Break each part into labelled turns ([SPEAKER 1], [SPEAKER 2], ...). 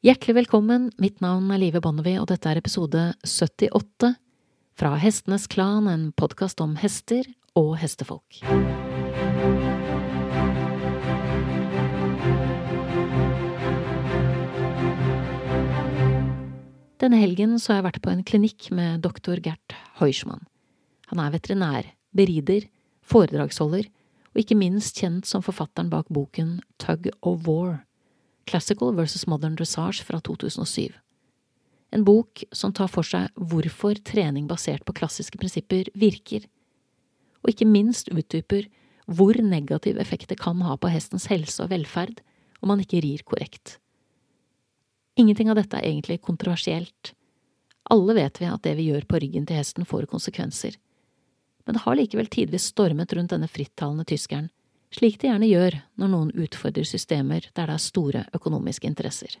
[SPEAKER 1] Hjertelig velkommen, mitt navn er Live Bonnevie, og dette er episode 78 fra Hestenes Klan, en podkast om hester og hestefolk. Denne helgen så har jeg vært på en klinikk med doktor Gert Heuschmann. Han er veterinær, berider, foredragsholder og ikke minst kjent som forfatteren bak boken Tug of War – Classical versus Modern Dressage fra 2007. En bok som tar for seg hvorfor trening basert på klassiske prinsipper virker, og ikke minst utdyper hvor negativ effekt det kan ha på hestens helse og velferd om man ikke rir korrekt. Ingenting av dette er egentlig kontroversielt. Alle vet vi at det vi gjør på ryggen til hesten får konsekvenser. Men det har likevel tidvis stormet rundt denne frittalende tyskeren, slik det gjerne gjør når noen utfordrer systemer der det er store økonomiske interesser.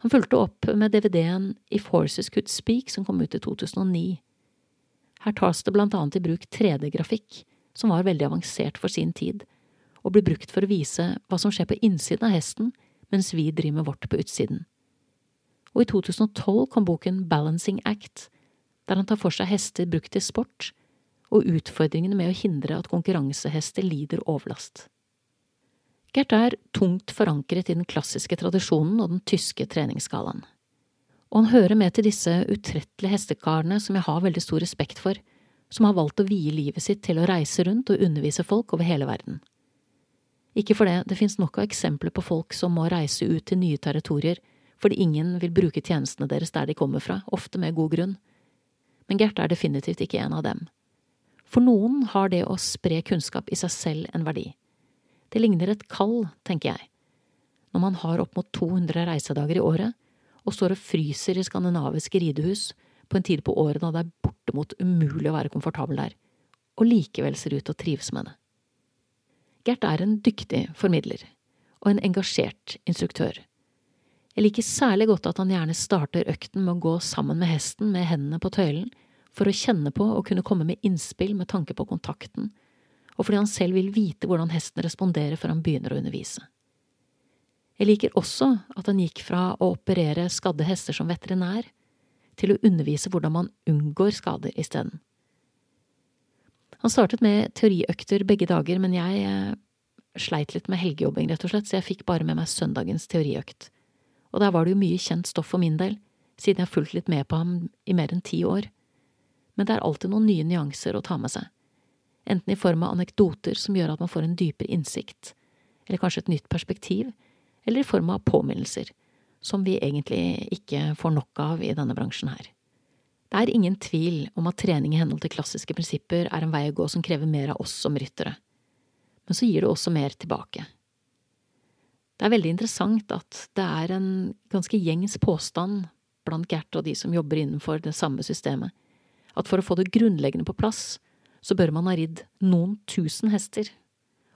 [SPEAKER 1] Han fulgte opp med DVD-en If Horses Could Speak som kom ut i 2009. Her tas det blant annet i bruk 3D-grafikk, som var veldig avansert for sin tid, og blir brukt for å vise hva som skjer på innsiden av hesten mens vi driver med vårt på utsiden. Og i 2012 kom boken Balancing Act, der han tar for seg hester brukt til sport, og utfordringene med å hindre at konkurransehester lider overlast. Gert er tungt forankret i den klassiske tradisjonen og den tyske treningsskalaen. Og han hører med til disse utrettelige hestekarene som jeg har veldig stor respekt for, som har valgt å vie livet sitt til å reise rundt og undervise folk over hele verden. Ikke for det, det finnes nok av eksempler på folk som må reise ut til nye territorier fordi ingen vil bruke tjenestene deres der de kommer fra, ofte med god grunn. Men Gert er definitivt ikke en av dem. For noen har det å spre kunnskap i seg selv en verdi. Det ligner et kall, tenker jeg. Når man har opp mot 200 reisedager i året, og står og fryser i skandinaviske ridehus på en tid på året da det er bortimot umulig å være komfortabel der, og likevel ser ut til å trives med det. Gert er en dyktig formidler og en engasjert instruktør. Jeg liker særlig godt at han gjerne starter økten med å gå sammen med hesten med hendene på tøylen, for å kjenne på og kunne komme med innspill med tanke på kontakten, og fordi han selv vil vite hvordan hesten responderer før han begynner å undervise. Jeg liker også at han gikk fra å operere skadde hester som veterinær, til å undervise hvordan man unngår skader isteden. Han startet med teoriøkter begge dager, men jeg eh, sleit litt med helgejobbing, rett og slett, så jeg fikk bare med meg søndagens teoriøkt. Og der var det jo mye kjent stoff for min del, siden jeg har fulgt litt med på ham i mer enn ti år. Men det er alltid noen nye nyanser å ta med seg, enten i form av anekdoter som gjør at man får en dypere innsikt, eller kanskje et nytt perspektiv, eller i form av påminnelser, som vi egentlig ikke får nok av i denne bransjen her. Det er ingen tvil om at trening i henhold til klassiske prinsipper er en vei å gå som krever mer av oss som ryttere, men så gir det også mer tilbake. Det er veldig interessant at det er en ganske gjengs påstand blant Gert og de som jobber innenfor det samme systemet, at for å få det grunnleggende på plass, så bør man ha ridd noen tusen hester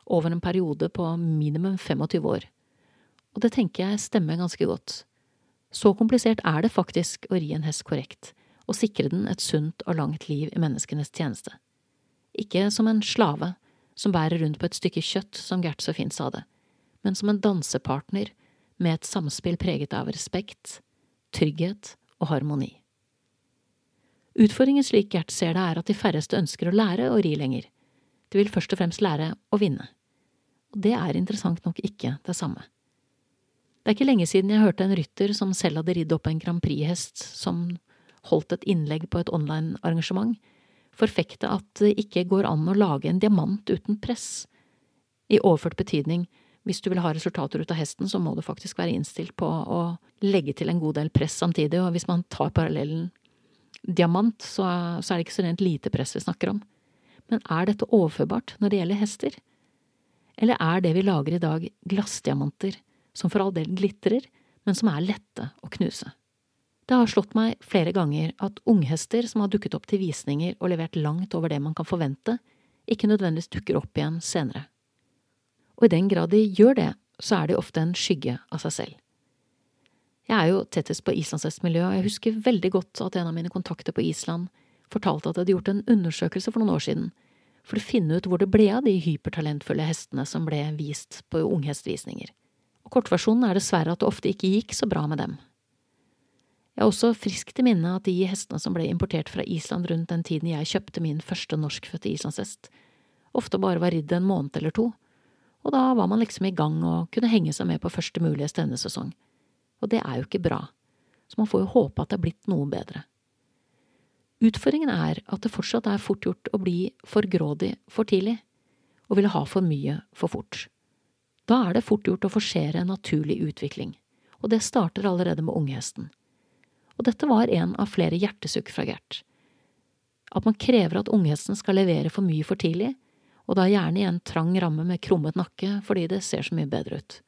[SPEAKER 1] over en periode på minimum 25 år, og det tenker jeg stemmer ganske godt. Så komplisert er det faktisk å ri en hest korrekt og sikre den et sunt og langt liv i menneskenes tjeneste. Ikke som en slave som bærer rundt på et stykke kjøtt, som Gert så fint sa det, men som en dansepartner med et samspill preget av respekt, trygghet og harmoni. Utfordringen slik Gert ser det, er at de færreste ønsker å lære å ri lenger. De vil først og fremst lære å vinne. Og det er interessant nok ikke det samme. Det er ikke lenge siden jeg hørte en rytter som selv hadde ridd opp en Grand Prix-hest som holdt et innlegg på et online-arrangement, forfekte at det ikke går an å lage en diamant uten press. I overført betydning, hvis du vil ha resultater ut av hesten, så må du faktisk være innstilt på å legge til en god del press samtidig, og hvis man tar parallellen diamant, så, så er det ikke så rent lite press vi snakker om. Men er dette overførbart når det gjelder hester? Eller er det vi lager i dag glassdiamanter, som for all del glitrer, men som er lette å knuse? Det har slått meg flere ganger at unghester som har dukket opp til visninger og levert langt over det man kan forvente, ikke nødvendigvis dukker opp igjen senere. Og i den grad de gjør det, så er de ofte en skygge av seg selv. Jeg er jo tettest på islandshestmiljøet, og jeg husker veldig godt at en av mine kontakter på Island fortalte at de hadde gjort en undersøkelse for noen år siden for å finne ut hvor det ble av de hypertalentfulle hestene som ble vist på unghestvisninger. Og Kortversjonen er dessverre at det ofte ikke gikk så bra med dem. Jeg har også friskt i minne at de hestene som ble importert fra Island rundt den tiden jeg kjøpte min første norskfødte islandshest, ofte bare var ridd en måned eller to, og da var man liksom i gang og kunne henge seg med på første mulige stevnesesong. Og det er jo ikke bra, så man får jo håpe at det er blitt noe bedre. Utfordringen er at det fortsatt er fort gjort å bli for grådig for tidlig, og ville ha for mye for fort. Da er det fort gjort å forsere en naturlig utvikling, og det starter allerede med unghesten og dette var en av flere hjertesukk fra Gert. At man krever at unghesten skal levere for mye for tidlig, og da gjerne i en trang ramme med krummet nakke fordi det ser så mye bedre ut.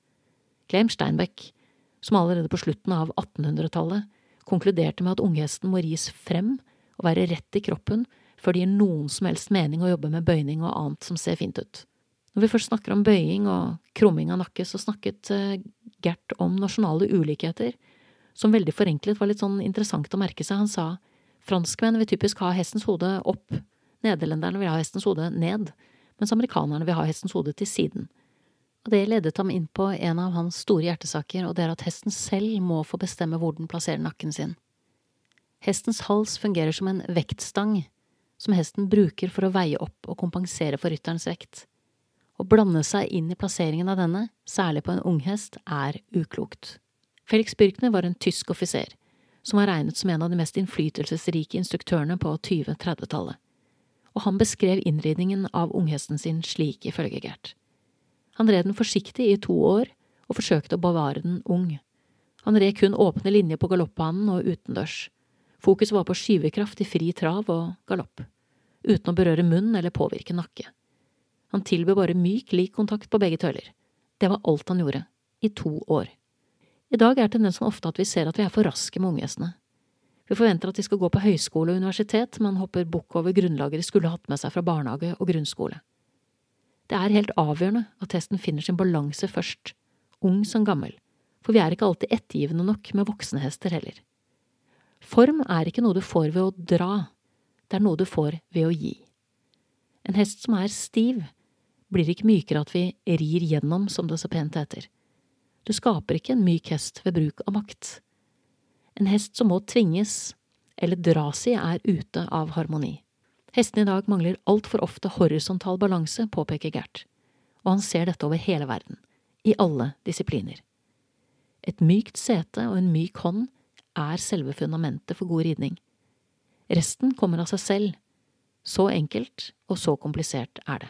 [SPEAKER 1] Clem Steinbeck, som allerede på slutten av 1800-tallet konkluderte med at unghesten må ris frem og være rett i kroppen før det gir noen som helst mening å jobbe med bøyning og annet som ser fint ut. Når vi først snakker om bøying og krumming av nakke, så snakket eh, Gert om nasjonale ulikheter som veldig forenklet var litt sånn interessant å merke seg. Han sa franskmenn vil typisk ha hestens hode opp, nederlenderne vil ha hestens hode ned, mens amerikanerne vil ha hestens hode til siden. Og det ledet ham inn på en av hans store hjertesaker, og det er at hesten selv må få bestemme hvor den plasserer nakken sin. Hestens hals fungerer som en vektstang som hesten bruker for å veie opp og kompensere for rytterens vekt. Å blande seg inn i plasseringen av denne, særlig på en unghest, er uklokt. Felix Birkner var en tysk offiser, som var regnet som en av de mest innflytelsesrike instruktørene på 20-30-tallet, og han beskrev innridningen av unghesten sin slik, ifølge Gert. Han red den forsiktig i to år og forsøkte å bevare den ung. Han red kun åpne linjer på galoppbanen og utendørs. Fokuset var på skyvekraft i fri trav og galopp, uten å berøre munn eller påvirke nakke. Han tilbød bare myk, lik kontakt på begge tøyler. Det var alt han gjorde, i to år. I dag er tendensen ofte at vi ser at vi er for raske med unghestene. Vi forventer at de skal gå på høyskole og universitet, men hopper bukk over grunnlaget de skulle hatt med seg fra barnehage og grunnskole. Det er helt avgjørende at hesten finner sin balanse først, ung som gammel, for vi er ikke alltid ettergivende nok med voksne hester heller. Form er ikke noe du får ved å dra, det er noe du får ved å gi. En hest som er stiv, blir ikke mykere at vi rir gjennom, som det så pent heter. Du skaper ikke en myk hest ved bruk av makt. En hest som må tvinges eller dras i, er ute av harmoni. Hestene i dag mangler altfor ofte horisontal balanse, påpeker Gert, og han ser dette over hele verden, i alle disipliner. Et mykt sete og en myk hånd er selve fundamentet for god ridning. Resten kommer av seg selv. Så enkelt og så komplisert er det.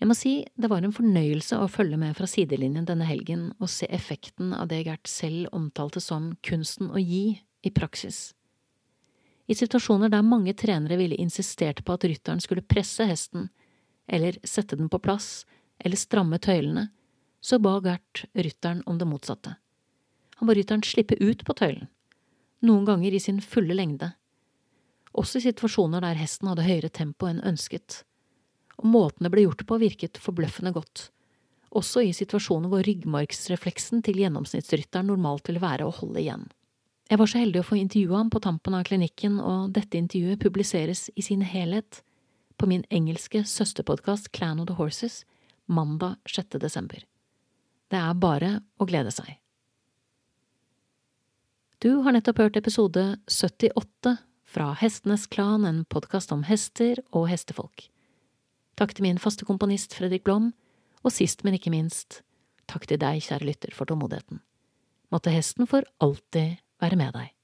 [SPEAKER 1] Jeg må si det var en fornøyelse å følge med fra sidelinjen denne helgen og se effekten av det Gert selv omtalte som kunsten å gi i praksis. I situasjoner der mange trenere ville insistert på at rytteren skulle presse hesten, eller sette den på plass, eller stramme tøylene, så ba Gert rytteren om det motsatte. Han ba rytteren slippe ut på tøylen, noen ganger i sin fulle lengde, også i situasjoner der hesten hadde høyere tempo enn ønsket og måten det ble gjort på virket forbløffende godt, også i situasjoner hvor ryggmargsrefleksen til gjennomsnittsrytteren normalt ville være å holde igjen. Jeg var så heldig å få intervjue ham på tampen av klinikken, og dette intervjuet publiseres i sin helhet på min engelske søsterpodkast Clan of the Horses mandag 6. desember. Det er bare å glede seg. Du har nettopp hørt episode 78 fra Hestenes Klan, en podkast om hester og hestefolk. Takk til min faste komponist Fredrik Blom, og sist, men ikke minst, takk til deg, kjære lytter, for tålmodigheten. Måtte hesten for alltid være med deg.